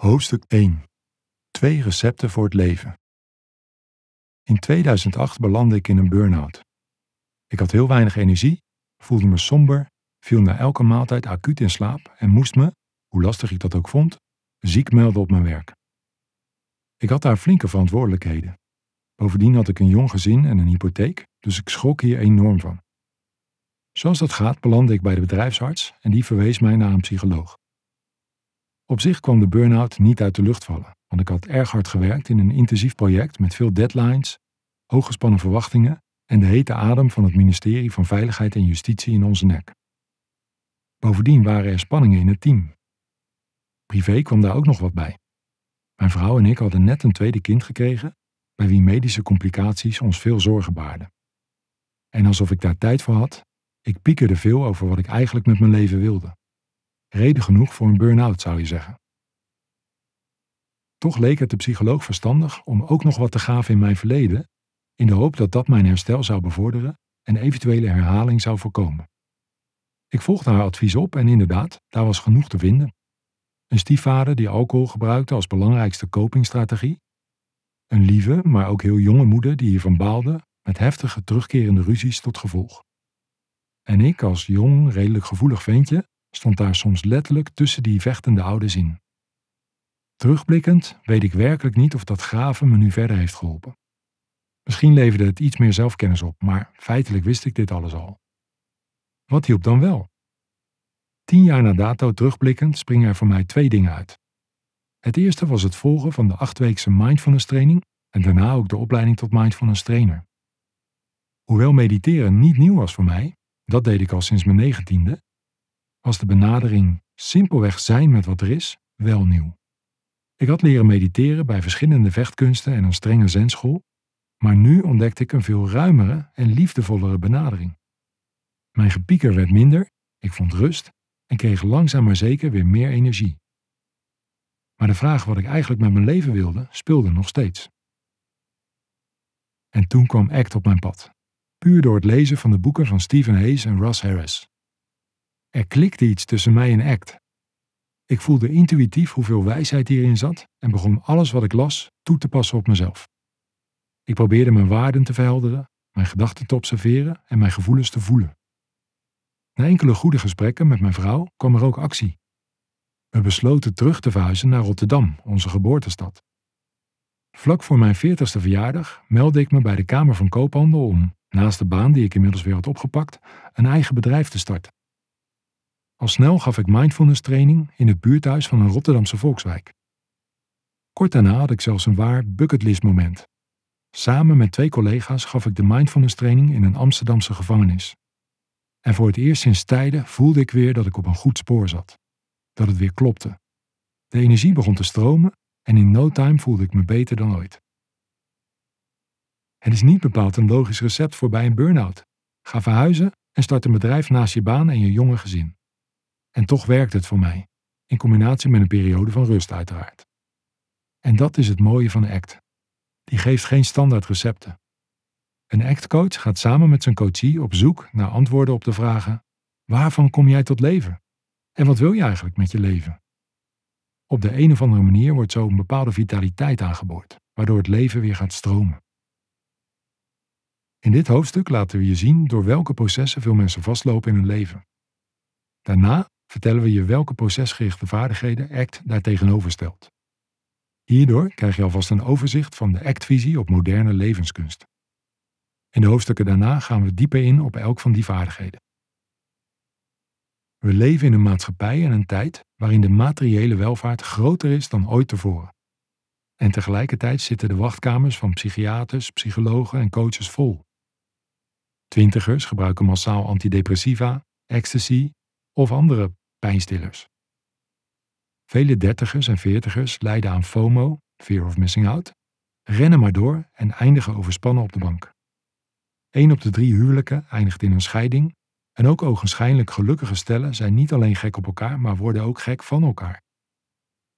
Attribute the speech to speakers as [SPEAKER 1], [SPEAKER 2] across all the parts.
[SPEAKER 1] Hoofdstuk 1. Twee recepten voor het leven. In 2008 belandde ik in een burn-out. Ik had heel weinig energie, voelde me somber, viel na elke maaltijd acuut in slaap en moest me, hoe lastig ik dat ook vond, ziek melden op mijn werk. Ik had daar flinke verantwoordelijkheden. Bovendien had ik een jong gezin en een hypotheek, dus ik schrok hier enorm van. Zoals dat gaat belandde ik bij de bedrijfsarts en die verwees mij naar een psycholoog. Op zich kwam de burn-out niet uit de lucht vallen, want ik had erg hard gewerkt in een intensief project met veel deadlines, hooggespannen verwachtingen en de hete adem van het ministerie van Veiligheid en Justitie in onze nek. Bovendien waren er spanningen in het team. Privé kwam daar ook nog wat bij. Mijn vrouw en ik hadden net een tweede kind gekregen, bij wie medische complicaties ons veel zorgen baarden. En alsof ik daar tijd voor had, ik piekerde veel over wat ik eigenlijk met mijn leven wilde. Reden genoeg voor een burn-out, zou je zeggen. Toch leek het de psycholoog verstandig om ook nog wat te gaven in mijn verleden, in de hoop dat dat mijn herstel zou bevorderen en eventuele herhaling zou voorkomen. Ik volgde haar advies op en inderdaad, daar was genoeg te vinden. Een stiefvader die alcohol gebruikte als belangrijkste copingstrategie. Een lieve, maar ook heel jonge moeder die hiervan baalde, met heftige terugkerende ruzies tot gevolg. En ik als jong, redelijk gevoelig ventje stond daar soms letterlijk tussen die vechtende ouders in. Terugblikkend weet ik werkelijk niet of dat graven me nu verder heeft geholpen. Misschien leverde het iets meer zelfkennis op, maar feitelijk wist ik dit alles al. Wat hielp dan wel? Tien jaar na dato terugblikkend springen er voor mij twee dingen uit. Het eerste was het volgen van de achtweekse mindfulness training en daarna ook de opleiding tot mindfulness trainer. Hoewel mediteren niet nieuw was voor mij, dat deed ik al sinds mijn negentiende, was de benadering simpelweg zijn met wat er is wel nieuw. Ik had leren mediteren bij verschillende vechtkunsten en een strenge zenschool, maar nu ontdekte ik een veel ruimere en liefdevollere benadering. Mijn gepieker werd minder, ik vond rust en kreeg langzaam maar zeker weer meer energie. Maar de vraag wat ik eigenlijk met mijn leven wilde, speelde nog steeds. En toen kwam ACT op mijn pad, puur door het lezen van de boeken van Stephen Hayes en Russ Harris. Er klikte iets tussen mij en ACT. Ik voelde intuïtief hoeveel wijsheid hierin zat en begon alles wat ik las toe te passen op mezelf. Ik probeerde mijn waarden te verhelderen, mijn gedachten te observeren en mijn gevoelens te voelen. Na enkele goede gesprekken met mijn vrouw kwam er ook actie. We besloten terug te verhuizen naar Rotterdam, onze geboortestad. Vlak voor mijn 40ste verjaardag meldde ik me bij de Kamer van Koophandel om, naast de baan die ik inmiddels weer had opgepakt, een eigen bedrijf te starten. Al snel gaf ik mindfulness training in het buurthuis van een Rotterdamse volkswijk. Kort daarna had ik zelfs een waar bucketlist moment. Samen met twee collega's gaf ik de mindfulness training in een Amsterdamse gevangenis. En voor het eerst sinds tijden voelde ik weer dat ik op een goed spoor zat. Dat het weer klopte. De energie begon te stromen en in no time voelde ik me beter dan ooit. Het is niet bepaald een logisch recept voor bij een burn-out. Ga verhuizen en start een bedrijf naast je baan en je jonge gezin. En toch werkt het voor mij, in combinatie met een periode van rust uiteraard. En dat is het mooie van ACT. Die geeft geen standaard recepten. Een ACT-coach gaat samen met zijn coachie op zoek naar antwoorden op de vragen: waarvan kom jij tot leven? En wat wil je eigenlijk met je leven? Op de een of andere manier wordt zo een bepaalde vitaliteit aangeboord, waardoor het leven weer gaat stromen. In dit hoofdstuk laten we je zien door welke processen veel mensen vastlopen in hun leven. Daarna vertellen we je welke procesgerichte vaardigheden ACT daartegenover stelt. Hierdoor krijg je alvast een overzicht van de ACT-visie op moderne levenskunst. In de hoofdstukken daarna gaan we dieper in op elk van die vaardigheden. We leven in een maatschappij en een tijd waarin de materiële welvaart groter is dan ooit tevoren. En tegelijkertijd zitten de wachtkamers van psychiaters, psychologen en coaches vol. Twintigers gebruiken massaal antidepressiva, ecstasy of andere pijnstillers. Vele dertigers en veertigers lijden aan FOMO, fear of missing out, rennen maar door en eindigen overspannen op de bank. Een op de drie huwelijken eindigt in een scheiding en ook ogenschijnlijk gelukkige stellen zijn niet alleen gek op elkaar, maar worden ook gek van elkaar.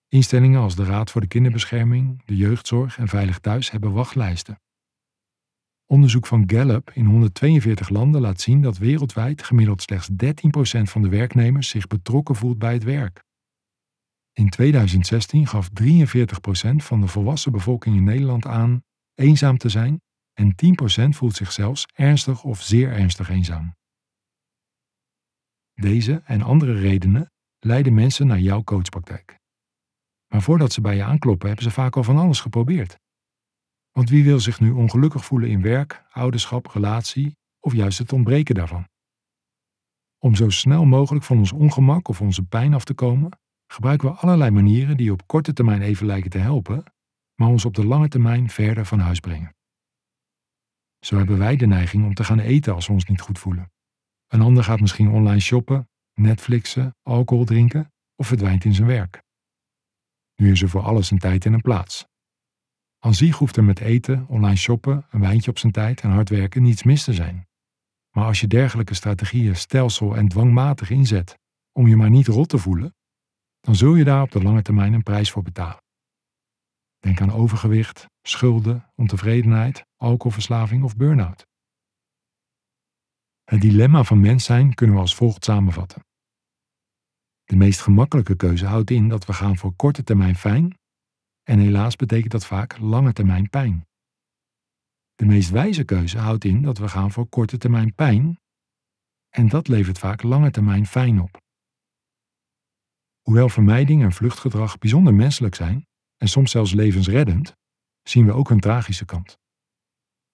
[SPEAKER 1] Instellingen als de Raad voor de Kinderbescherming, de Jeugdzorg en Veilig Thuis hebben wachtlijsten. Onderzoek van Gallup in 142 landen laat zien dat wereldwijd gemiddeld slechts 13% van de werknemers zich betrokken voelt bij het werk. In 2016 gaf 43% van de volwassen bevolking in Nederland aan eenzaam te zijn en 10% voelt zich zelfs ernstig of zeer ernstig eenzaam. Deze en andere redenen leiden mensen naar jouw coachpraktijk. Maar voordat ze bij je aankloppen, hebben ze vaak al van alles geprobeerd. Want wie wil zich nu ongelukkig voelen in werk, ouderschap, relatie of juist het ontbreken daarvan? Om zo snel mogelijk van ons ongemak of onze pijn af te komen, gebruiken we allerlei manieren die op korte termijn even lijken te helpen, maar ons op de lange termijn verder van huis brengen. Zo hebben wij de neiging om te gaan eten als we ons niet goed voelen. Een ander gaat misschien online shoppen, Netflixen, alcohol drinken of verdwijnt in zijn werk. Nu is er voor alles een tijd en een plaats. Aan zich hoeft er met eten, online shoppen, een wijntje op zijn tijd en hard werken niets mis te zijn. Maar als je dergelijke strategieën stelsel en dwangmatig inzet om je maar niet rot te voelen, dan zul je daar op de lange termijn een prijs voor betalen. Denk aan overgewicht, schulden, ontevredenheid, alcoholverslaving of burn-out. Het dilemma van mens zijn kunnen we als volgt samenvatten. De meest gemakkelijke keuze houdt in dat we gaan voor korte termijn fijn en helaas betekent dat vaak lange termijn pijn. De meest wijze keuze houdt in dat we gaan voor korte termijn pijn en dat levert vaak lange termijn fijn op. Hoewel vermijding en vluchtgedrag bijzonder menselijk zijn en soms zelfs levensreddend, zien we ook een tragische kant.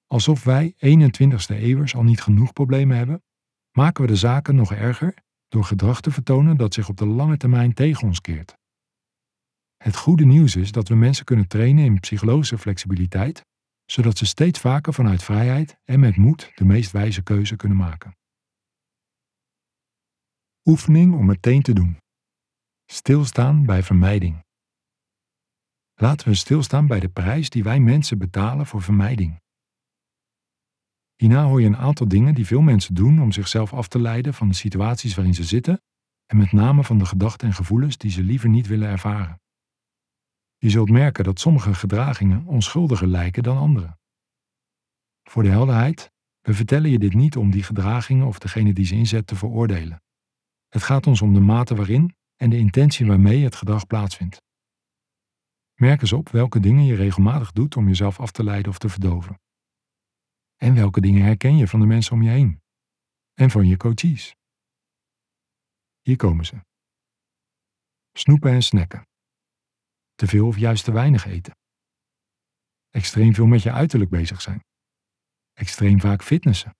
[SPEAKER 1] Alsof wij 21ste eeuwers al niet genoeg problemen hebben, maken we de zaken nog erger door gedrag te vertonen dat zich op de lange termijn tegen ons keert. Het goede nieuws is dat we mensen kunnen trainen in psychologische flexibiliteit, zodat ze steeds vaker vanuit vrijheid en met moed de meest wijze keuze kunnen maken. Oefening om meteen te doen. Stilstaan bij vermijding. Laten we stilstaan bij de prijs die wij mensen betalen voor vermijding. Hierna hoor je een aantal dingen die veel mensen doen om zichzelf af te leiden van de situaties waarin ze zitten en met name van de gedachten en gevoelens die ze liever niet willen ervaren. Je zult merken dat sommige gedragingen onschuldiger lijken dan andere. Voor de helderheid, we vertellen je dit niet om die gedragingen of degene die ze inzet te veroordelen. Het gaat ons om de mate waarin en de intentie waarmee het gedrag plaatsvindt. Merk eens op welke dingen je regelmatig doet om jezelf af te leiden of te verdoven. En welke dingen herken je van de mensen om je heen? En van je coaches? Hier komen ze. Snoepen en snacken. Te veel of juist te weinig eten. Extreem veel met je uiterlijk bezig zijn. Extreem vaak fitnessen.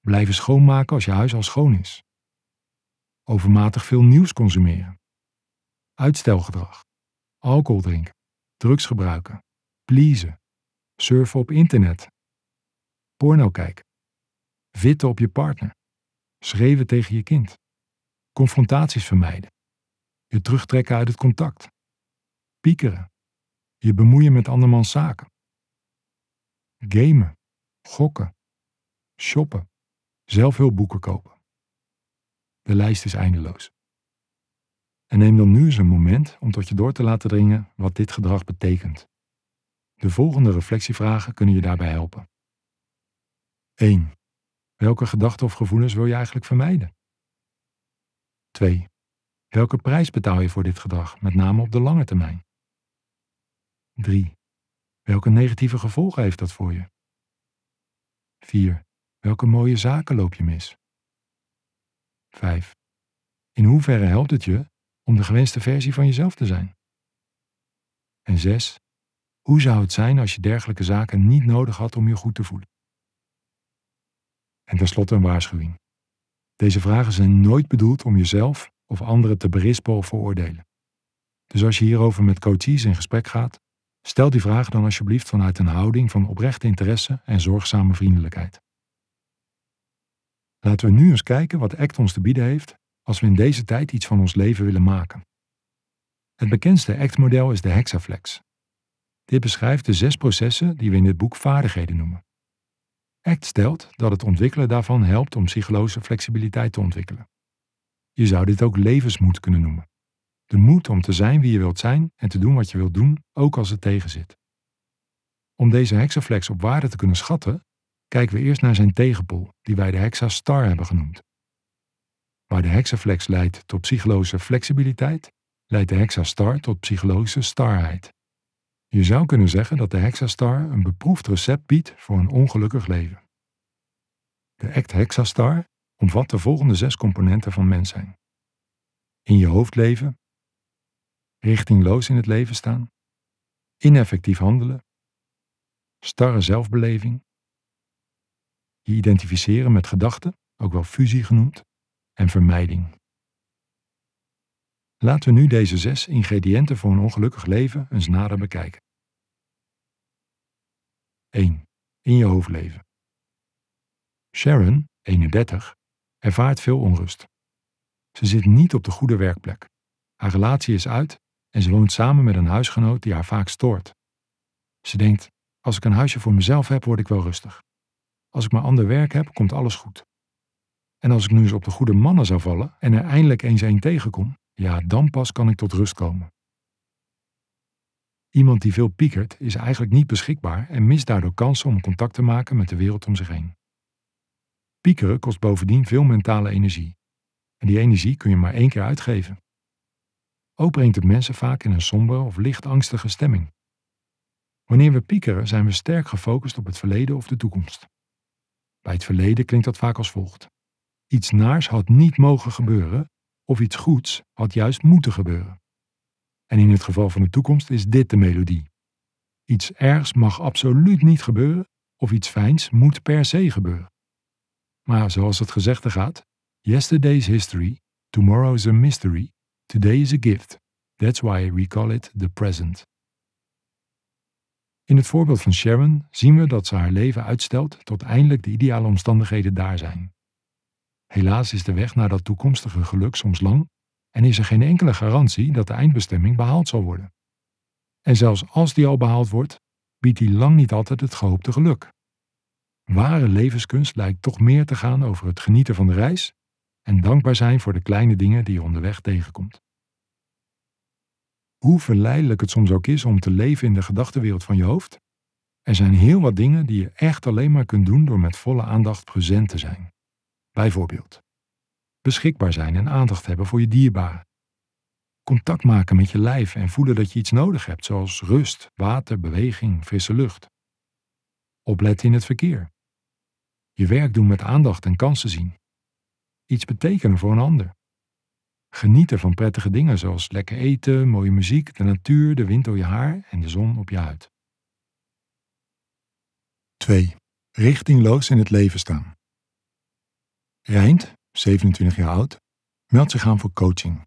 [SPEAKER 1] Blijven schoonmaken als je huis al schoon is. Overmatig veel nieuws consumeren. Uitstelgedrag. Alcohol drinken. Drugs gebruiken. Pleasen. Surfen op internet Porno kijken. Vitten op je partner. Schreeuwen tegen je kind. Confrontaties vermijden. Je terugtrekken uit het contact. Piekeren. Je bemoeien met andermans zaken. Gamen. Gokken. Shoppen. Zelfhulpboeken kopen. De lijst is eindeloos. En neem dan nu eens een moment om tot je door te laten dringen wat dit gedrag betekent. De volgende reflectievragen kunnen je daarbij helpen. 1. Welke gedachten of gevoelens wil je eigenlijk vermijden? 2. Welke prijs betaal je voor dit gedrag, met name op de lange termijn? 3. Welke negatieve gevolgen heeft dat voor je? 4. Welke mooie zaken loop je mis? 5. In hoeverre helpt het je om de gewenste versie van jezelf te zijn? En 6. Hoe zou het zijn als je dergelijke zaken niet nodig had om je goed te voelen? En tenslotte een waarschuwing. Deze vragen zijn nooit bedoeld om jezelf of anderen te berispen of veroordelen. Dus als je hierover met coaches in gesprek gaat, stel die vragen dan alsjeblieft vanuit een houding van oprechte interesse en zorgzame vriendelijkheid. Laten we nu eens kijken wat ACT ons te bieden heeft als we in deze tijd iets van ons leven willen maken. Het bekendste ACT-model is de Hexaflex. Dit beschrijft de zes processen die we in dit boek vaardigheden noemen. ACT stelt dat het ontwikkelen daarvan helpt om psychologische flexibiliteit te ontwikkelen. Je zou dit ook levensmoed kunnen noemen. De moed om te zijn wie je wilt zijn en te doen wat je wilt doen, ook als het tegenzit. Om deze hexaflex op waarde te kunnen schatten, kijken we eerst naar zijn tegenpol, die wij de hexastar hebben genoemd. Waar de hexaflex leidt tot psychologische flexibiliteit, leidt de hexastar tot psychologische starheid. Je zou kunnen zeggen dat de hexastar een beproefd recept biedt voor een ongelukkig leven. De act hexastar omvat de volgende zes componenten van mens zijn. In je hoofd leven, richtingloos in het leven staan, ineffectief handelen, starre zelfbeleving, je identificeren met gedachten, ook wel fusie genoemd, en vermijding. Laten we nu deze zes ingrediënten voor een ongelukkig leven eens nader bekijken. 1. In je hoofd leven. Sharon, 31, ervaart veel onrust. Ze zit niet op de goede werkplek. Haar relatie is uit en ze woont samen met een huisgenoot die haar vaak stoort. Ze denkt: als ik een huisje voor mezelf heb, word ik wel rustig. Als ik maar ander werk heb, komt alles goed. En als ik nu eens op de goede mannen zou vallen en er eindelijk eens een tegenkom, ja, dan pas kan ik tot rust komen. Iemand die veel piekert is eigenlijk niet beschikbaar en mist daardoor kansen om contact te maken met de wereld om zich heen. Piekeren kost bovendien veel mentale energie. En die energie kun je maar één keer uitgeven. Ook brengt het mensen vaak in een sombere of licht angstige stemming. Wanneer we piekeren zijn we sterk gefocust op het verleden of de toekomst. Bij het verleden klinkt dat vaak als volgt. Iets naars had niet mogen gebeuren, of iets goeds had juist moeten gebeuren. En in het geval van de toekomst is dit de melodie. Iets ergs mag absoluut niet gebeuren, of iets fijns moet per se gebeuren. Maar zoals het gezegde gaat, yesterday's history, tomorrow's a mystery, today is a gift. That's why we call it the present. In het voorbeeld van Sharon zien we dat ze haar leven uitstelt tot eindelijk de ideale omstandigheden daar zijn. Helaas is de weg naar dat toekomstige geluk soms lang en is er geen enkele garantie dat de eindbestemming behaald zal worden. En zelfs als die al behaald wordt, biedt die lang niet altijd het gehoopte geluk. Ware levenskunst lijkt toch meer te gaan over het genieten van de reis en dankbaar zijn voor de kleine dingen die je onderweg tegenkomt. Hoe verleidelijk het soms ook is om te leven in de gedachtenwereld van je hoofd, er zijn heel wat dingen die je echt alleen maar kunt doen door met volle aandacht present te zijn. Bijvoorbeeld, beschikbaar zijn en aandacht hebben voor je dierbaren. Contact maken met je lijf en voelen dat je iets nodig hebt, zoals rust, water, beweging, frisse lucht. Opletten in het verkeer. Je werk doen met aandacht en kansen zien. Iets betekenen voor een ander. Genieten van prettige dingen zoals lekker eten, mooie muziek, de natuur, de wind door je haar en de zon op je huid. 2. Richtingloos in het leven staan. Rijnd, 27 jaar oud, meldt zich aan voor coaching.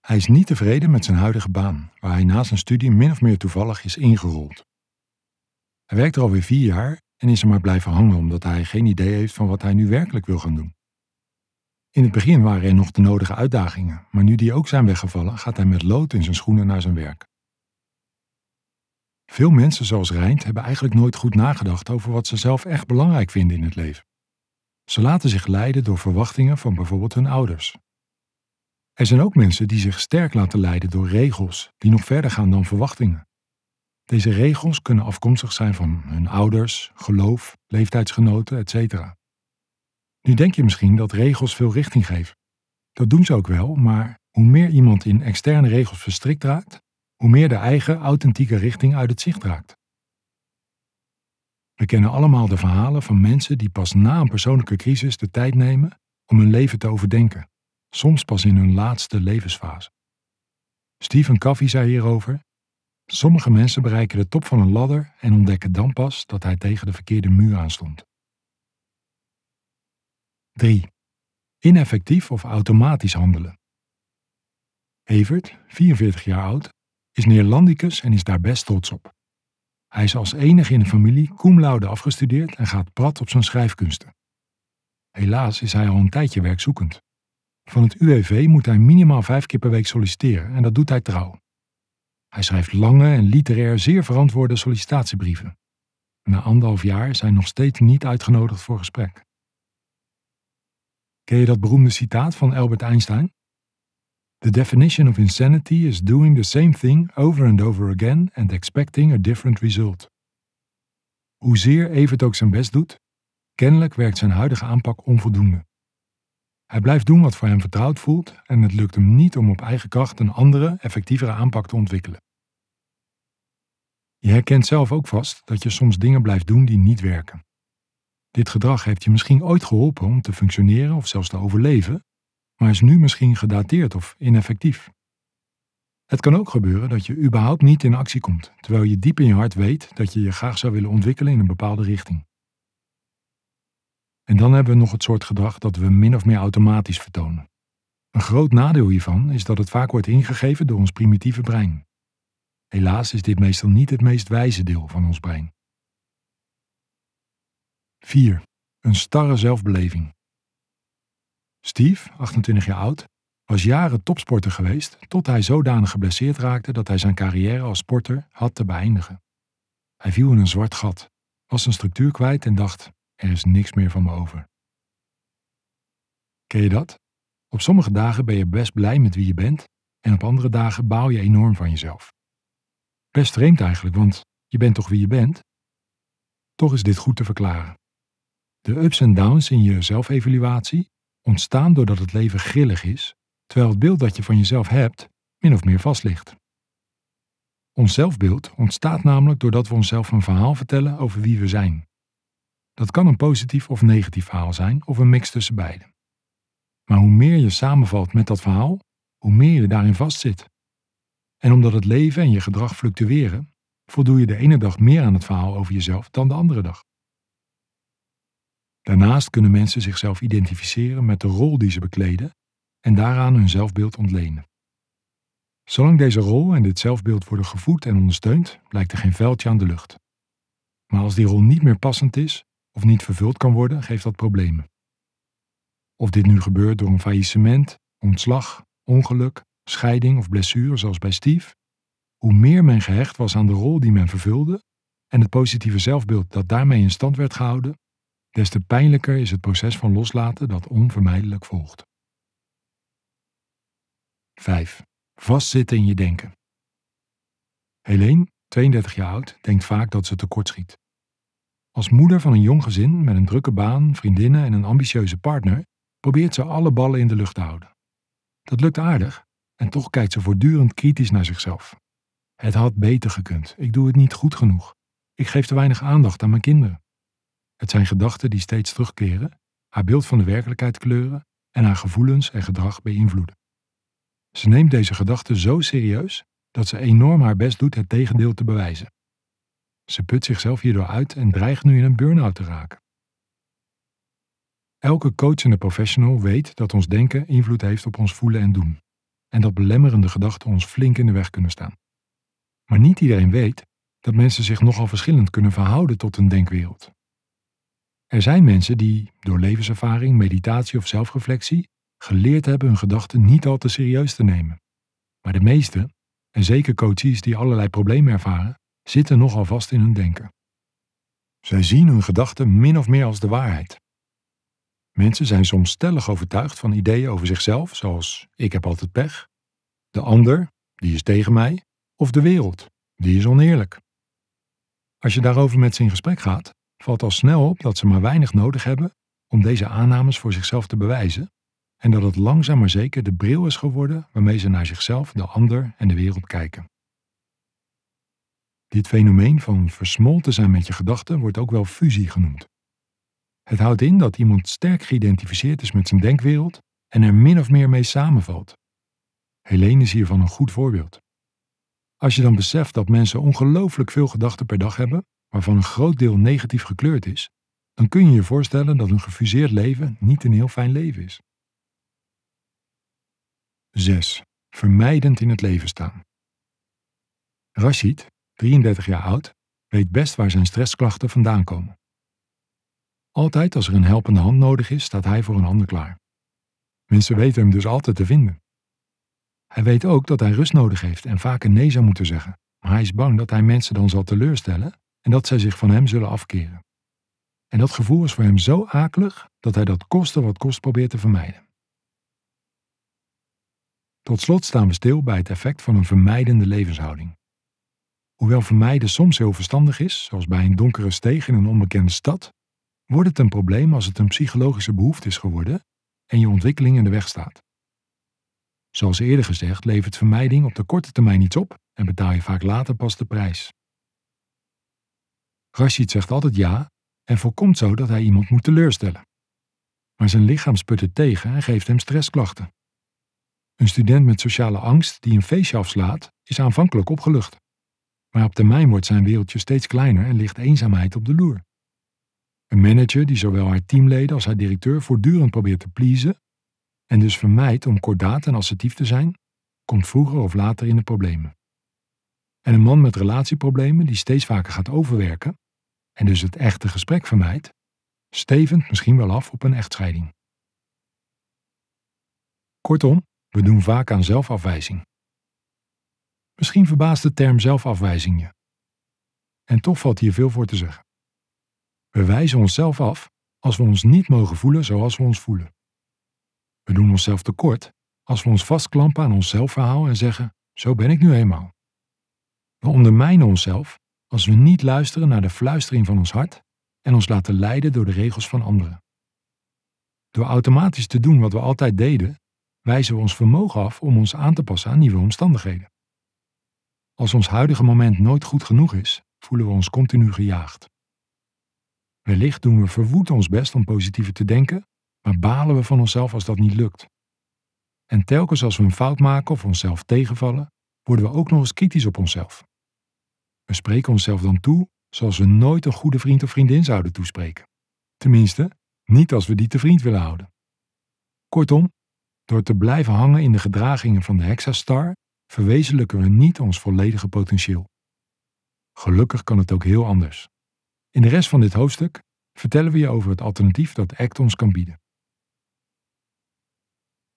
[SPEAKER 1] Hij is niet tevreden met zijn huidige baan, waar hij na zijn studie min of meer toevallig is ingerold. Hij werkt er alweer vier jaar en is er maar blijven hangen omdat hij geen idee heeft van wat hij nu werkelijk wil gaan doen. In het begin waren er nog de nodige uitdagingen, maar nu die ook zijn weggevallen, gaat hij met lood in zijn schoenen naar zijn werk. Veel mensen zoals Rijnd hebben eigenlijk nooit goed nagedacht over wat ze zelf echt belangrijk vinden in het leven. Ze laten zich leiden door verwachtingen van bijvoorbeeld hun ouders. Er zijn ook mensen die zich sterk laten leiden door regels die nog verder gaan dan verwachtingen. Deze regels kunnen afkomstig zijn van hun ouders, geloof, leeftijdsgenoten, etc. Nu denk je misschien dat regels veel richting geven. Dat doen ze ook wel, maar hoe meer iemand in externe regels verstrikt raakt, hoe meer de eigen authentieke richting uit het zicht raakt. We kennen allemaal de verhalen van mensen die pas na een persoonlijke crisis de tijd nemen om hun leven te overdenken, soms pas in hun laatste levensfase. Stephen Covey zei hierover: Sommige mensen bereiken de top van een ladder en ontdekken dan pas dat hij tegen de verkeerde muur aanstond. 3. Ineffectief of automatisch handelen. Evert, 44 jaar oud, is Neerlandicus en is daar best trots op. Hij is als enige in de familie cum laude afgestudeerd en gaat prat op zijn schrijfkunsten. Helaas is hij al een tijdje werkzoekend. Van het UWV moet hij minimaal vijf keer per week solliciteren en dat doet hij trouw. Hij schrijft lange en literair zeer verantwoorde sollicitatiebrieven. Na anderhalf jaar is hij nog steeds niet uitgenodigd voor gesprek. Ken je dat beroemde citaat van Albert Einstein? The definition of insanity is doing the same thing over and over again and expecting a different result. Hoezeer Evert ook zijn best doet, kennelijk werkt zijn huidige aanpak onvoldoende. Hij blijft doen wat voor hem vertrouwd voelt en het lukt hem niet om op eigen kracht een andere, effectievere aanpak te ontwikkelen. Je herkent zelf ook vast dat je soms dingen blijft doen die niet werken. Dit gedrag heeft je misschien ooit geholpen om te functioneren of zelfs te overleven, maar is nu misschien gedateerd of ineffectief. Het kan ook gebeuren dat je überhaupt niet in actie komt, terwijl je diep in je hart weet dat je je graag zou willen ontwikkelen in een bepaalde richting. En dan hebben we nog het soort gedrag dat we min of meer automatisch vertonen. Een groot nadeel hiervan is dat het vaak wordt ingegeven door ons primitieve brein. Helaas is dit meestal niet het meest wijze deel van ons brein. 4. Een starre zelfbeleving. Steve, 28 jaar oud, was jaren topsporter geweest tot hij zodanig geblesseerd raakte dat hij zijn carrière als sporter had te beëindigen. Hij viel in een zwart gat, was zijn structuur kwijt en dacht: er is niks meer van me over. Ken je dat? Op sommige dagen ben je best blij met wie je bent en op andere dagen baal je enorm van jezelf. Best vreemd eigenlijk, want je bent toch wie je bent? Toch is dit goed te verklaren. De ups en downs in je zelfevaluatie ontstaan doordat het leven grillig is, terwijl het beeld dat je van jezelf hebt min of meer vast ligt. Ons zelfbeeld ontstaat namelijk doordat we onszelf een verhaal vertellen over wie we zijn. Dat kan een positief of negatief verhaal zijn of een mix tussen beide. Maar hoe meer je samenvalt met dat verhaal, hoe meer je daarin vastzit. En omdat het leven en je gedrag fluctueren, voldoe je de ene dag meer aan het verhaal over jezelf dan de andere dag. Daarnaast kunnen mensen zichzelf identificeren met de rol die ze bekleden en daaraan hun zelfbeeld ontlenen. Zolang deze rol en dit zelfbeeld worden gevoed en ondersteund, blijkt er geen veldje aan de lucht. Maar als die rol niet meer passend is of niet vervuld kan worden, geeft dat problemen. Of dit nu gebeurt door een faillissement, ontslag, ongeluk, scheiding of blessure, zoals bij Steve, hoe meer men gehecht was aan de rol die men vervulde en het positieve zelfbeeld dat daarmee in stand werd gehouden, des te pijnlijker is het proces van loslaten dat onvermijdelijk volgt. 5. Vastzitten in je denken. Helene, 32 jaar oud, denkt vaak dat ze tekortschiet. Als moeder van een jong gezin met een drukke baan, vriendinnen en een ambitieuze partner, probeert ze alle ballen in de lucht te houden. Dat lukt aardig, en toch kijkt ze voortdurend kritisch naar zichzelf. Het had beter gekund, ik doe het niet goed genoeg. Ik geef te weinig aandacht aan mijn kinderen. Het zijn gedachten die steeds terugkeren, haar beeld van de werkelijkheid kleuren en haar gevoelens en gedrag beïnvloeden. Ze neemt deze gedachten zo serieus dat ze enorm haar best doet het tegendeel te bewijzen. Ze put zichzelf hierdoor uit en dreigt nu in een burn-out te raken. Elke coachende professional weet dat ons denken invloed heeft op ons voelen en doen, en dat belemmerende gedachten ons flink in de weg kunnen staan. Maar niet iedereen weet dat mensen zich nogal verschillend kunnen verhouden tot een denkwereld. Er zijn mensen die, door levenservaring, meditatie of zelfreflectie, geleerd hebben hun gedachten niet al te serieus te nemen. Maar de meeste, en zeker coaches die allerlei problemen ervaren, zitten nogal vast in hun denken. Zij zien hun gedachten min of meer als de waarheid. Mensen zijn soms stellig overtuigd van ideeën over zichzelf, zoals ik heb altijd pech, de ander, die is tegen mij, of de wereld, die is oneerlijk. Als je daarover met ze in gesprek gaat, valt al snel op dat ze maar weinig nodig hebben om deze aannames voor zichzelf te bewijzen en dat het langzaam maar zeker de bril is geworden waarmee ze naar zichzelf, de ander en de wereld kijken. Dit fenomeen van versmolten zijn met je gedachten wordt ook wel fusie genoemd. Het houdt in dat iemand sterk geïdentificeerd is met zijn denkwereld en er min of meer mee samenvalt. Helene is hiervan een goed voorbeeld. Als je dan beseft dat mensen ongelooflijk veel gedachten per dag hebben, waarvan een groot deel negatief gekleurd is, dan kun je je voorstellen dat een gefuseerd leven niet een heel fijn leven is. 6. Vermijdend in het leven staan. Rashid, 33 jaar oud, weet best waar zijn stressklachten vandaan komen. Altijd als er een helpende hand nodig is, staat hij voor een ander klaar. Mensen weten hem dus altijd te vinden. Hij weet ook dat hij rust nodig heeft en vaak een nee zou moeten zeggen, maar hij is bang dat hij mensen dan zal teleurstellen en dat zij zich van hem zullen afkeren. En dat gevoel is voor hem zo akelig dat hij dat koste wat kost probeert te vermijden. Tot slot staan we stil bij het effect van een vermijdende levenshouding. Hoewel vermijden soms heel verstandig is, zoals bij een donkere steeg in een onbekende stad, wordt het een probleem als het een psychologische behoefte is geworden en je ontwikkeling in de weg staat. Zoals eerder gezegd levert vermijding op de korte termijn iets op en betaal je vaak later pas de prijs. Rashid zegt altijd ja en voorkomt zo dat hij iemand moet teleurstellen. Maar zijn lichaam sput het tegen en geeft hem stressklachten. Een student met sociale angst die een feestje afslaat, is aanvankelijk opgelucht. Maar op termijn wordt zijn wereldje steeds kleiner en ligt eenzaamheid op de loer. Een manager die zowel haar teamleden als haar directeur voortdurend probeert te pleasen en dus vermijdt om kordaat en assertief te zijn, komt vroeger of later in de problemen. En een man met relatieproblemen die steeds vaker gaat overwerken en dus het echte gesprek vermijdt, stevend misschien wel af op een echtscheiding. Kortom, we doen vaak aan zelfafwijzing. Misschien verbaast de term zelfafwijzing je. En toch valt hier veel voor te zeggen. We wijzen onszelf af als we ons niet mogen voelen zoals we ons voelen. We doen onszelf tekort als we ons vastklampen aan ons zelfverhaal en zeggen: Zo ben ik nu eenmaal. We ondermijnen onszelf als we niet luisteren naar de fluistering van ons hart en ons laten leiden door de regels van anderen. Door automatisch te doen wat we altijd deden, wijzen we ons vermogen af om ons aan te passen aan nieuwe omstandigheden. Als ons huidige moment nooit goed genoeg is, voelen we ons continu gejaagd. Wellicht doen we verwoed ons best om positiever te denken, maar balen we van onszelf als dat niet lukt. En telkens als we een fout maken of onszelf tegenvallen, worden we ook nog eens kritisch op onszelf. We spreken onszelf dan toe zoals we nooit een goede vriend of vriendin zouden toespreken. Tenminste, niet als we die te vriend willen houden. Kortom, door te blijven hangen in de gedragingen van de Hexastar, verwezenlijken we niet ons volledige potentieel. Gelukkig kan het ook heel anders. In de rest van dit hoofdstuk vertellen we je over het alternatief dat ACT ons kan bieden.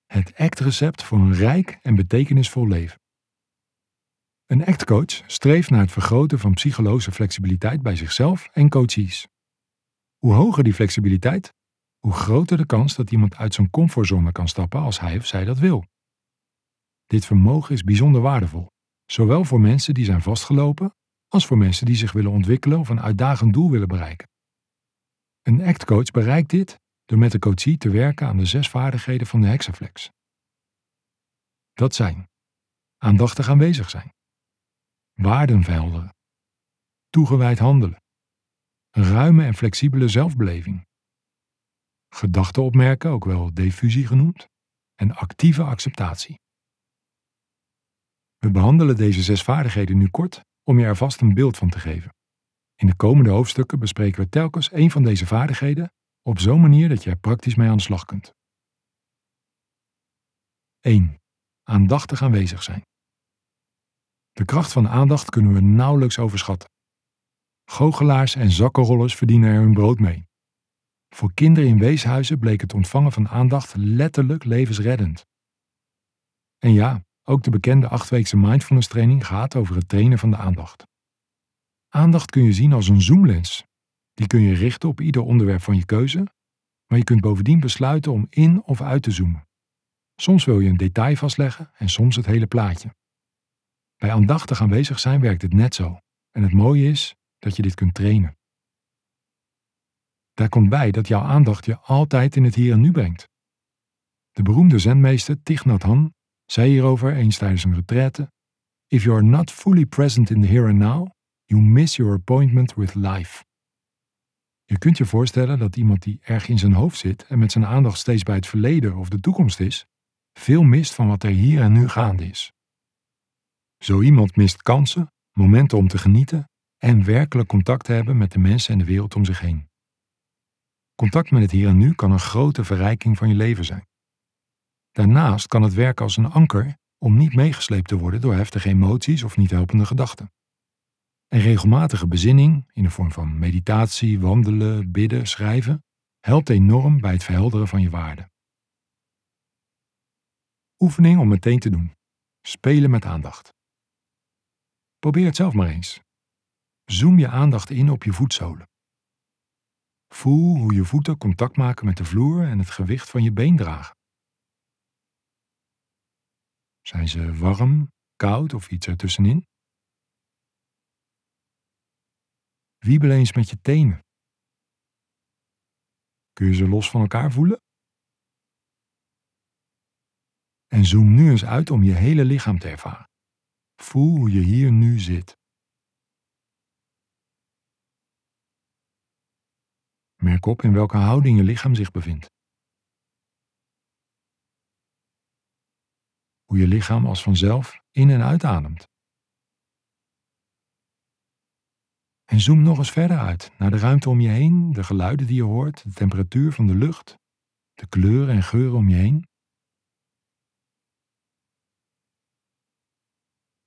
[SPEAKER 1] Het ACT-recept voor een rijk en betekenisvol leven. Een ACT-coach streeft naar het vergroten van psychologische flexibiliteit bij zichzelf en coaches. Hoe hoger die flexibiliteit, hoe groter de kans dat iemand uit zijn comfortzone kan stappen als hij of zij dat wil. Dit vermogen is bijzonder waardevol, zowel voor mensen die zijn vastgelopen als voor mensen die zich willen ontwikkelen of een uitdagend doel willen bereiken. Een ACT-coach bereikt dit door met de coachie te werken aan de zes vaardigheden van de Hexaflex. Dat zijn aandachtig aanwezig zijn, waarden verhelderen, toegewijd handelen, ruime en flexibele zelfbeleving, gedachten opmerken, ook wel diffusie genoemd, en actieve acceptatie. We behandelen deze zes vaardigheden nu kort om je er vast een beeld van te geven. In de komende hoofdstukken bespreken we telkens een van deze vaardigheden op zo'n manier dat je er praktisch mee aan de slag kunt. 1. Aandachtig aanwezig zijn. De kracht van aandacht kunnen we nauwelijks overschatten. Goochelaars en zakkenrollers verdienen er hun brood mee. Voor kinderen in weeshuizen bleek het ontvangen van aandacht letterlijk levensreddend. En ja, ook de bekende achtweekse mindfulness training gaat over het trainen van de aandacht. Aandacht kun je zien als een zoomlens. Die kun je richten op ieder onderwerp van je keuze, maar je kunt bovendien besluiten om in of uit te zoomen. Soms wil je een detail vastleggen en soms het hele plaatje. Bij aandachtig aanwezig zijn werkt het net zo. En het mooie is dat je dit kunt trainen. Daar komt bij dat jouw aandacht je altijd in het hier en nu brengt. De beroemde zenmeester Thich Nhat Hanh zei hierover eens tijdens een retraite: If you are not fully present in the here and now, you miss your appointment with life. Je kunt je voorstellen dat iemand die erg in zijn hoofd zit en met zijn aandacht steeds bij het verleden of de toekomst is, veel mist van wat er hier en nu gaande is. Zo iemand mist kansen, momenten om te genieten en werkelijk contact te hebben met de mensen en de wereld om zich heen. Contact met het hier en nu kan een grote verrijking van je leven zijn. Daarnaast kan het werken als een anker om niet meegesleept te worden door heftige emoties of niet helpende gedachten. En regelmatige bezinning, in de vorm van meditatie, wandelen, bidden, schrijven, helpt enorm bij het verhelderen van je waarden. Oefening om meteen te doen. Spelen met aandacht. Probeer het zelf maar eens. Zoom je aandacht in op je voetzolen. Voel hoe je voeten contact maken met de vloer en het gewicht van je been dragen. Zijn ze warm, koud of iets ertussenin? Wiebel eens met je tenen. Kun je ze los van elkaar voelen? En zoom nu eens uit om je hele lichaam te ervaren. Voel hoe je hier nu zit. Merk op in welke houding je lichaam zich bevindt. Hoe je lichaam als vanzelf in en uitademt. En zoom nog eens verder uit naar de ruimte om je heen, de geluiden die je hoort, de temperatuur van de lucht, de kleuren en geuren om je heen.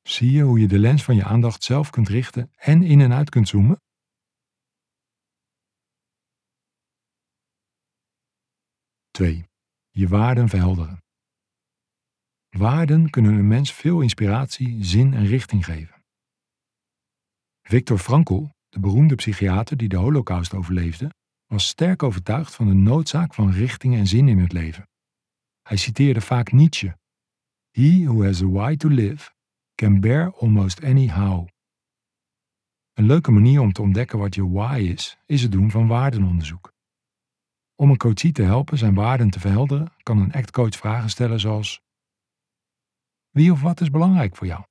[SPEAKER 1] Zie je hoe je de lens van je aandacht zelf kunt richten en in en uit kunt zoomen? Twee. Je waarden verhelderen. Waarden kunnen een mens veel inspiratie, zin en richting geven. Viktor Frankl, de beroemde psychiater die de Holocaust overleefde, was sterk overtuigd van de noodzaak van richting en zin in het leven. Hij citeerde vaak Nietzsche: He who has a why to live can bear almost any how. Een leuke manier om te ontdekken wat je why is, is het doen van waardenonderzoek. Om een coachie te helpen zijn waarden te verhelderen, kan een actcoach vragen stellen zoals: Wie of wat is belangrijk voor jou?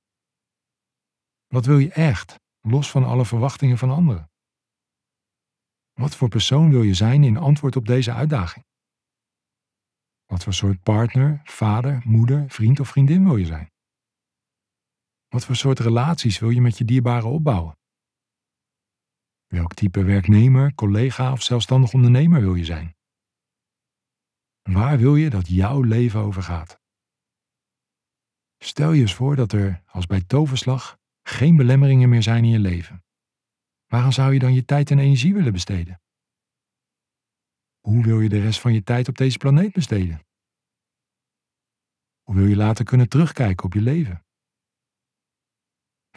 [SPEAKER 1] Wat wil je echt, los van alle verwachtingen van anderen? Wat voor persoon wil je zijn in antwoord op deze uitdaging? Wat voor soort partner, vader, moeder, vriend of vriendin wil je zijn? Wat voor soort relaties wil je met je dierbaren opbouwen? Welk type werknemer, collega of zelfstandig ondernemer wil je zijn? Waar wil je dat jouw leven over gaat? Stel je eens voor dat er, als bij toverslag, geen belemmeringen meer zijn in je leven. Waaraan zou je dan je tijd en energie willen besteden? Hoe wil je de rest van je tijd op deze planeet besteden? Hoe wil je later kunnen terugkijken op je leven?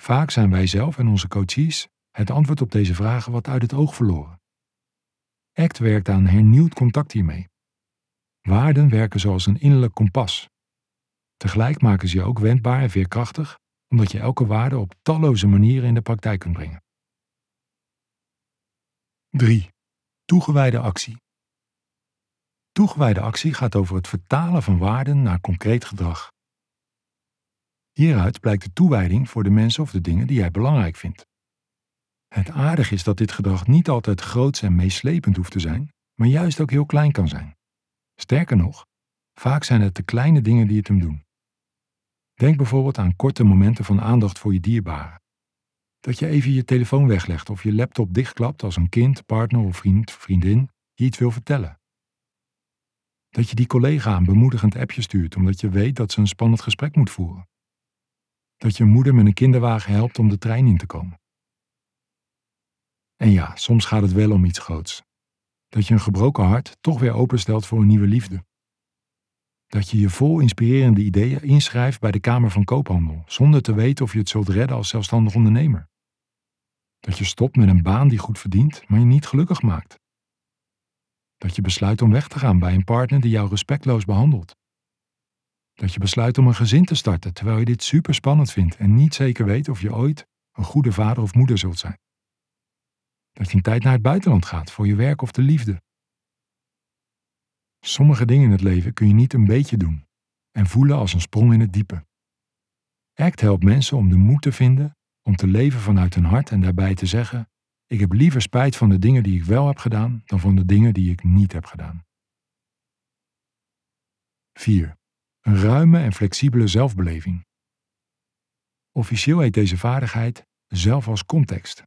[SPEAKER 1] Vaak zijn wij zelf en onze coaches het antwoord op deze vragen wat uit het oog verloren. ACT werkt aan hernieuwd contact hiermee. Waarden werken zoals een innerlijk kompas. Tegelijk maken ze je ook wendbaar en veerkrachtig, omdat je elke waarde op talloze manieren in de praktijk kunt brengen. 3. Toegewijde actie. Toegewijde actie gaat over het vertalen van waarden naar concreet gedrag. Hieruit blijkt de toewijding voor de mensen of de dingen die jij belangrijk vindt. Het aardige is dat dit gedrag niet altijd groots en meeslepend hoeft te zijn, maar juist ook heel klein kan zijn. Sterker nog, vaak zijn het de kleine dingen die het hem doen. Denk bijvoorbeeld aan korte momenten van aandacht voor je dierbaren. Dat je even je telefoon weglegt of je laptop dichtklapt als een kind, partner of vriend, vriendin je iets wil vertellen. Dat je die collega een bemoedigend appje stuurt omdat je weet dat ze een spannend gesprek moet voeren. Dat je moeder met een kinderwagen helpt om de trein in te komen. En ja, soms gaat het wel om iets groots. Dat je een gebroken hart toch weer openstelt voor een nieuwe liefde. Dat je je vol inspirerende ideeën inschrijft bij de Kamer van Koophandel, zonder te weten of je het zult redden als zelfstandig ondernemer. Dat je stopt met een baan die goed verdient, maar je niet gelukkig maakt. Dat je besluit om weg te gaan bij een partner die jou respectloos behandelt. Dat je besluit om een gezin te starten terwijl je dit super spannend vindt en niet zeker weet of je ooit een goede vader of moeder zult zijn. Dat je een tijd naar het buitenland gaat voor je werk of de liefde. Sommige dingen in het leven kun je niet een beetje doen en voelen als een sprong in het diepe. ACT helpt mensen om de moed te vinden om te leven vanuit hun hart en daarbij te zeggen: Ik heb liever spijt van de dingen die ik wel heb gedaan dan van de dingen die ik niet heb gedaan. 4. Een ruime en flexibele zelfbeleving. Officieel heet deze vaardigheid zelf als context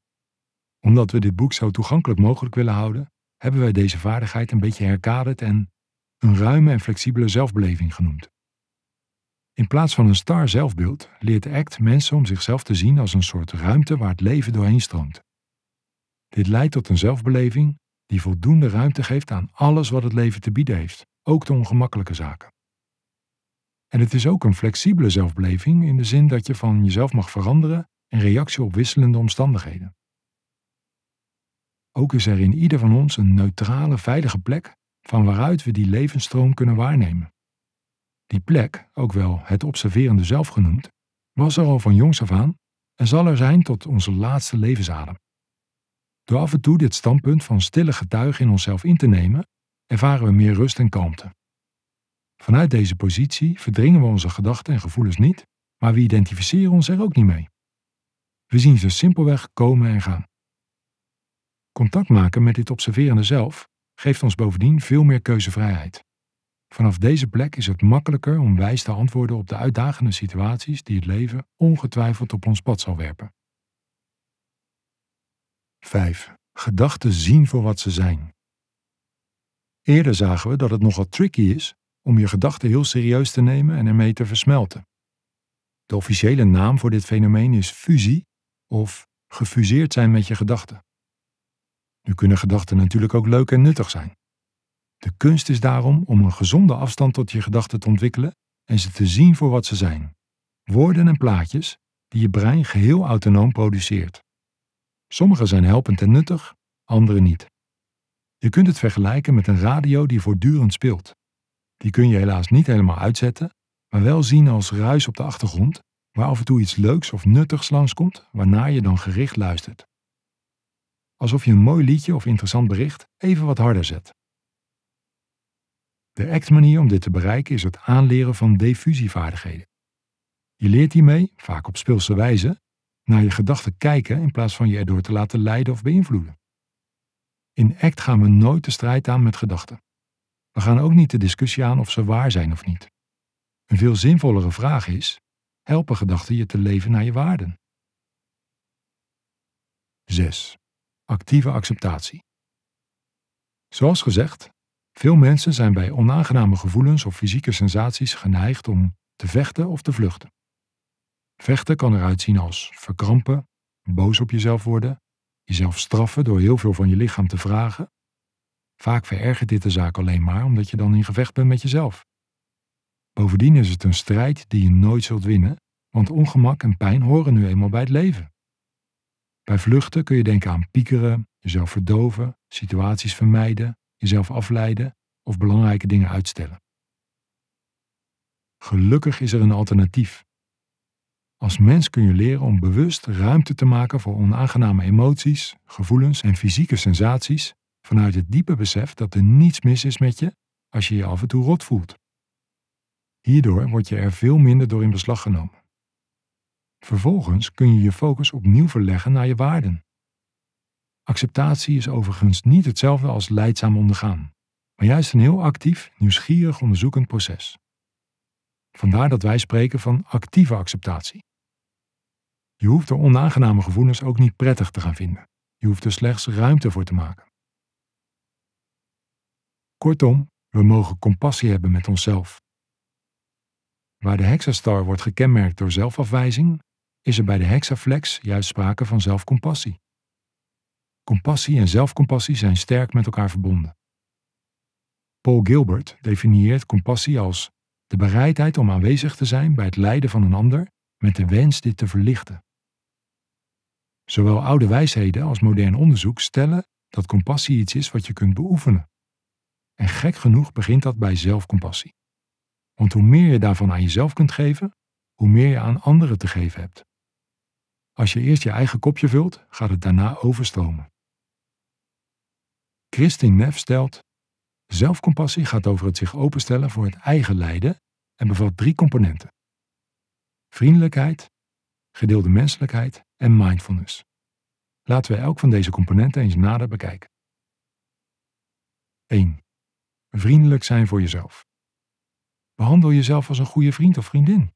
[SPEAKER 1] omdat we dit boek zo toegankelijk mogelijk willen houden, hebben wij deze vaardigheid een beetje herkaderd en een ruime en flexibele zelfbeleving genoemd. In plaats van een star zelfbeeld leert ACT mensen om zichzelf te zien als een soort ruimte waar het leven doorheen stroomt. Dit leidt tot een zelfbeleving die voldoende ruimte geeft aan alles wat het leven te bieden heeft, ook de ongemakkelijke zaken. En het is ook een flexibele zelfbeleving in de zin dat je van jezelf mag veranderen in reactie op wisselende omstandigheden. Ook is er in ieder van ons een neutrale, veilige plek van waaruit we die levensstroom kunnen waarnemen. Die plek, ook wel het observerende zelf genoemd, was er al van jongs af aan en zal er zijn tot onze laatste levensadem. Door af en toe dit standpunt van stille getuigen in onszelf in te nemen, ervaren we meer rust en kalmte. Vanuit deze positie verdringen we onze gedachten en gevoelens niet, maar we identificeren ons er ook niet mee. We zien ze simpelweg komen en gaan. Contact maken met dit observerende zelf geeft ons bovendien veel meer keuzevrijheid. Vanaf deze plek is het makkelijker om wijs te antwoorden op de uitdagende situaties die het leven ongetwijfeld op ons pad zal werpen. 5. Gedachten zien voor wat ze zijn. Eerder zagen we dat het nogal tricky is om je gedachten heel serieus te nemen en ermee te versmelten. De officiële naam voor dit fenomeen is fusie of gefuseerd zijn met je gedachten. Nu kunnen gedachten natuurlijk ook leuk en nuttig zijn. De kunst is daarom om een gezonde afstand tot je gedachten te ontwikkelen en ze te zien voor wat ze zijn. Woorden en plaatjes die je brein geheel autonoom produceert. Sommige zijn helpend en nuttig, andere niet. Je kunt het vergelijken met een radio die voortdurend speelt. Die kun je helaas niet helemaal uitzetten, maar wel zien als ruis op de achtergrond, waar af en toe iets leuks of nuttigs langskomt, waarna je dan gericht luistert. Alsof je een mooi liedje of interessant bericht even wat harder zet. De ACT-manier om dit te bereiken is het aanleren van diffusievaardigheden. Je leert hiermee, vaak op speelse wijze, naar je gedachten kijken in plaats van je erdoor te laten leiden of beïnvloeden. In ACT gaan we nooit de strijd aan met gedachten. We gaan ook niet de discussie aan of ze waar zijn of niet. Een veel zinvollere vraag is: helpen gedachten je te leven naar je waarden? 6. Actieve acceptatie. Zoals gezegd, veel mensen zijn bij onaangename gevoelens of fysieke sensaties geneigd om te vechten of te vluchten. Vechten kan eruit zien als verkrampen, boos op jezelf worden, jezelf straffen door heel veel van je lichaam te vragen. Vaak verergert dit de zaak alleen maar omdat je dan in gevecht bent met jezelf. Bovendien is het een strijd die je nooit zult winnen, want ongemak en pijn horen nu eenmaal bij het leven. Bij vluchten kun je denken aan piekeren, jezelf verdoven, situaties vermijden, jezelf afleiden of belangrijke dingen uitstellen. Gelukkig is er een alternatief. Als mens kun je leren om bewust ruimte te maken voor onaangename emoties, gevoelens en fysieke sensaties vanuit het diepe besef dat er niets mis is met je als je je af en toe rot voelt. Hierdoor word je er veel minder door in beslag genomen. Vervolgens kun je je focus opnieuw verleggen naar je waarden. Acceptatie is overigens niet hetzelfde als leidzaam ondergaan, maar juist een heel actief, nieuwsgierig onderzoekend proces. Vandaar dat wij spreken van actieve acceptatie. Je hoeft er onaangename gevoelens ook niet prettig te gaan vinden. Je hoeft er slechts ruimte voor te maken. Kortom, we mogen compassie hebben met onszelf. Waar de hexastar wordt gekenmerkt door zelfafwijzing, is er bij de hexaflex juist sprake van zelfcompassie. Compassie en zelfcompassie zijn sterk met elkaar verbonden. Paul Gilbert definieert compassie als de bereidheid om aanwezig te zijn bij het lijden van een ander met de wens dit te verlichten. Zowel oude wijsheden als modern onderzoek stellen dat compassie iets is wat je kunt beoefenen. En gek genoeg begint dat bij zelfcompassie. Want hoe meer je daarvan aan jezelf kunt geven, hoe meer je aan anderen te geven hebt. Als je eerst je eigen kopje vult, gaat het daarna overstromen. Christine Neff stelt: Zelfcompassie gaat over het zich openstellen voor het eigen lijden en bevat drie componenten: vriendelijkheid, gedeelde menselijkheid en mindfulness. Laten we elk van deze componenten eens nader bekijken. 1. Vriendelijk zijn voor jezelf. Behandel jezelf als een goede vriend of vriendin.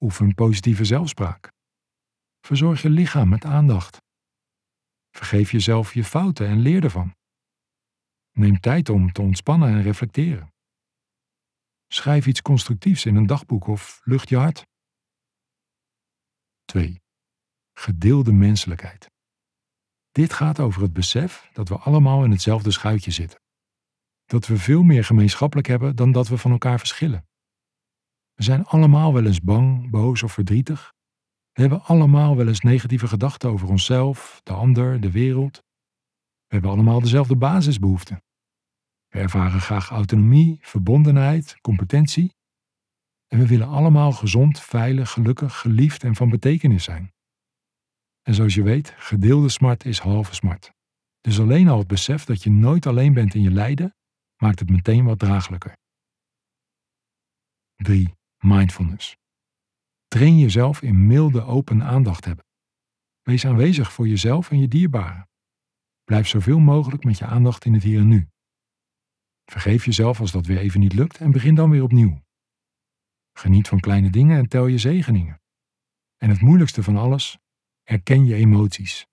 [SPEAKER 1] Oefen positieve zelfspraak. Verzorg je lichaam met aandacht. Vergeef jezelf je fouten en leer ervan. Neem tijd om te ontspannen en reflecteren. Schrijf iets constructiefs in een dagboek of lucht je hart. 2. Gedeelde menselijkheid. Dit gaat over het besef dat we allemaal in hetzelfde schuitje zitten. Dat we veel meer gemeenschappelijk hebben dan dat we van elkaar verschillen. We zijn allemaal wel eens bang, boos of verdrietig. We hebben allemaal wel eens negatieve gedachten over onszelf, de ander, de wereld. We hebben allemaal dezelfde basisbehoeften. We ervaren graag autonomie, verbondenheid, competentie. En we willen allemaal gezond, veilig, gelukkig, geliefd en van betekenis zijn. En zoals je weet, gedeelde smart is halve smart. Dus alleen al het besef dat je nooit alleen bent in je lijden, maakt het meteen wat draaglijker. 3. Mindfulness. Train jezelf in milde open aandacht hebben. Wees aanwezig voor jezelf en je dierbaren. Blijf zoveel mogelijk met je aandacht in het hier en nu. Vergeef jezelf als dat weer even niet lukt en begin dan weer opnieuw. Geniet van kleine dingen en tel je zegeningen. En het moeilijkste van alles, erken je emoties.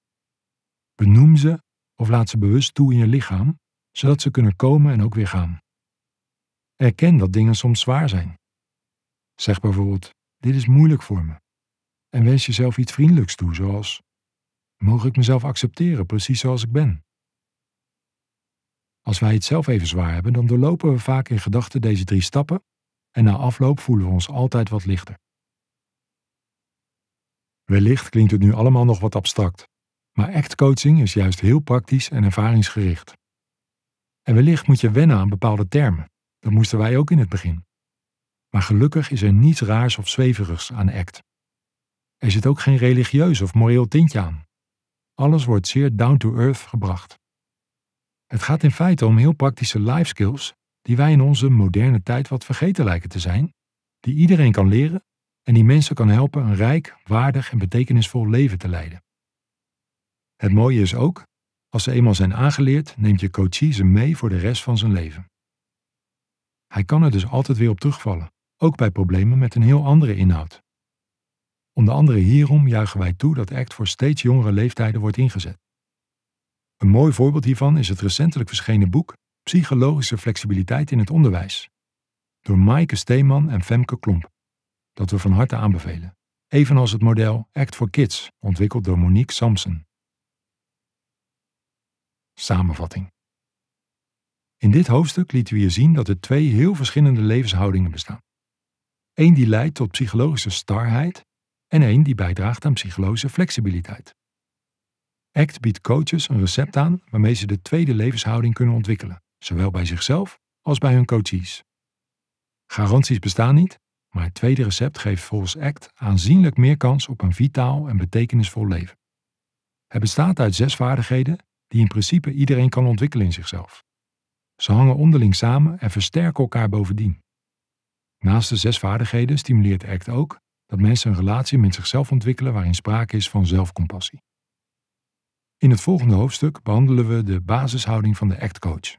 [SPEAKER 1] Benoem ze of laat ze bewust toe in je lichaam, zodat ze kunnen komen en ook weer gaan. Erken dat dingen soms zwaar zijn. Zeg bijvoorbeeld: Dit is moeilijk voor me. En wens jezelf iets vriendelijks toe, zoals: Mogen ik mezelf accepteren precies zoals ik ben? Als wij het zelf even zwaar hebben, dan doorlopen we vaak in gedachten deze drie stappen en na afloop voelen we ons altijd wat lichter. Wellicht klinkt het nu allemaal nog wat abstract, maar ACT-coaching is juist heel praktisch en ervaringsgericht. En wellicht moet je wennen aan bepaalde termen. Dat moesten wij ook in het begin. Maar gelukkig is er niets raars of zweverigs aan ACT. Er zit ook geen religieus of moreel tintje aan. Alles wordt zeer down to earth gebracht. Het gaat in feite om heel praktische life skills die wij in onze moderne tijd wat vergeten lijken te zijn, die iedereen kan leren en die mensen kan helpen een rijk, waardig en betekenisvol leven te leiden. Het mooie is ook, als ze eenmaal zijn aangeleerd, neemt je coachie ze mee voor de rest van zijn leven. Hij kan er dus altijd weer op terugvallen, ook bij problemen met een heel andere inhoud. Onder andere hierom juichen wij toe dat ACT voor steeds jongere leeftijden wordt ingezet. Een mooi voorbeeld hiervan is het recentelijk verschenen boek Psychologische flexibiliteit in het onderwijs door Maaike Steeman en Femke Klomp, dat we van harte aanbevelen, evenals het model Act for Kids, ontwikkeld door Monique Samson. Samenvatting. In dit hoofdstuk lieten we je zien dat er twee heel verschillende levenshoudingen bestaan. Eén die leidt tot psychologische starheid en één die bijdraagt aan psychologische flexibiliteit. ACT biedt coaches een recept aan waarmee ze de tweede levenshouding kunnen ontwikkelen, zowel bij zichzelf als bij hun coaches. Garanties bestaan niet, maar het tweede recept geeft volgens ACT aanzienlijk meer kans op een vitaal en betekenisvol leven. Het bestaat uit zes vaardigheden die in principe iedereen kan ontwikkelen in zichzelf. Ze hangen onderling samen en versterken elkaar bovendien. Naast de zes vaardigheden stimuleert ACT ook dat mensen een relatie met zichzelf ontwikkelen waarin sprake is van zelfcompassie. In het volgende hoofdstuk behandelen we de basishouding van de ACT-coach.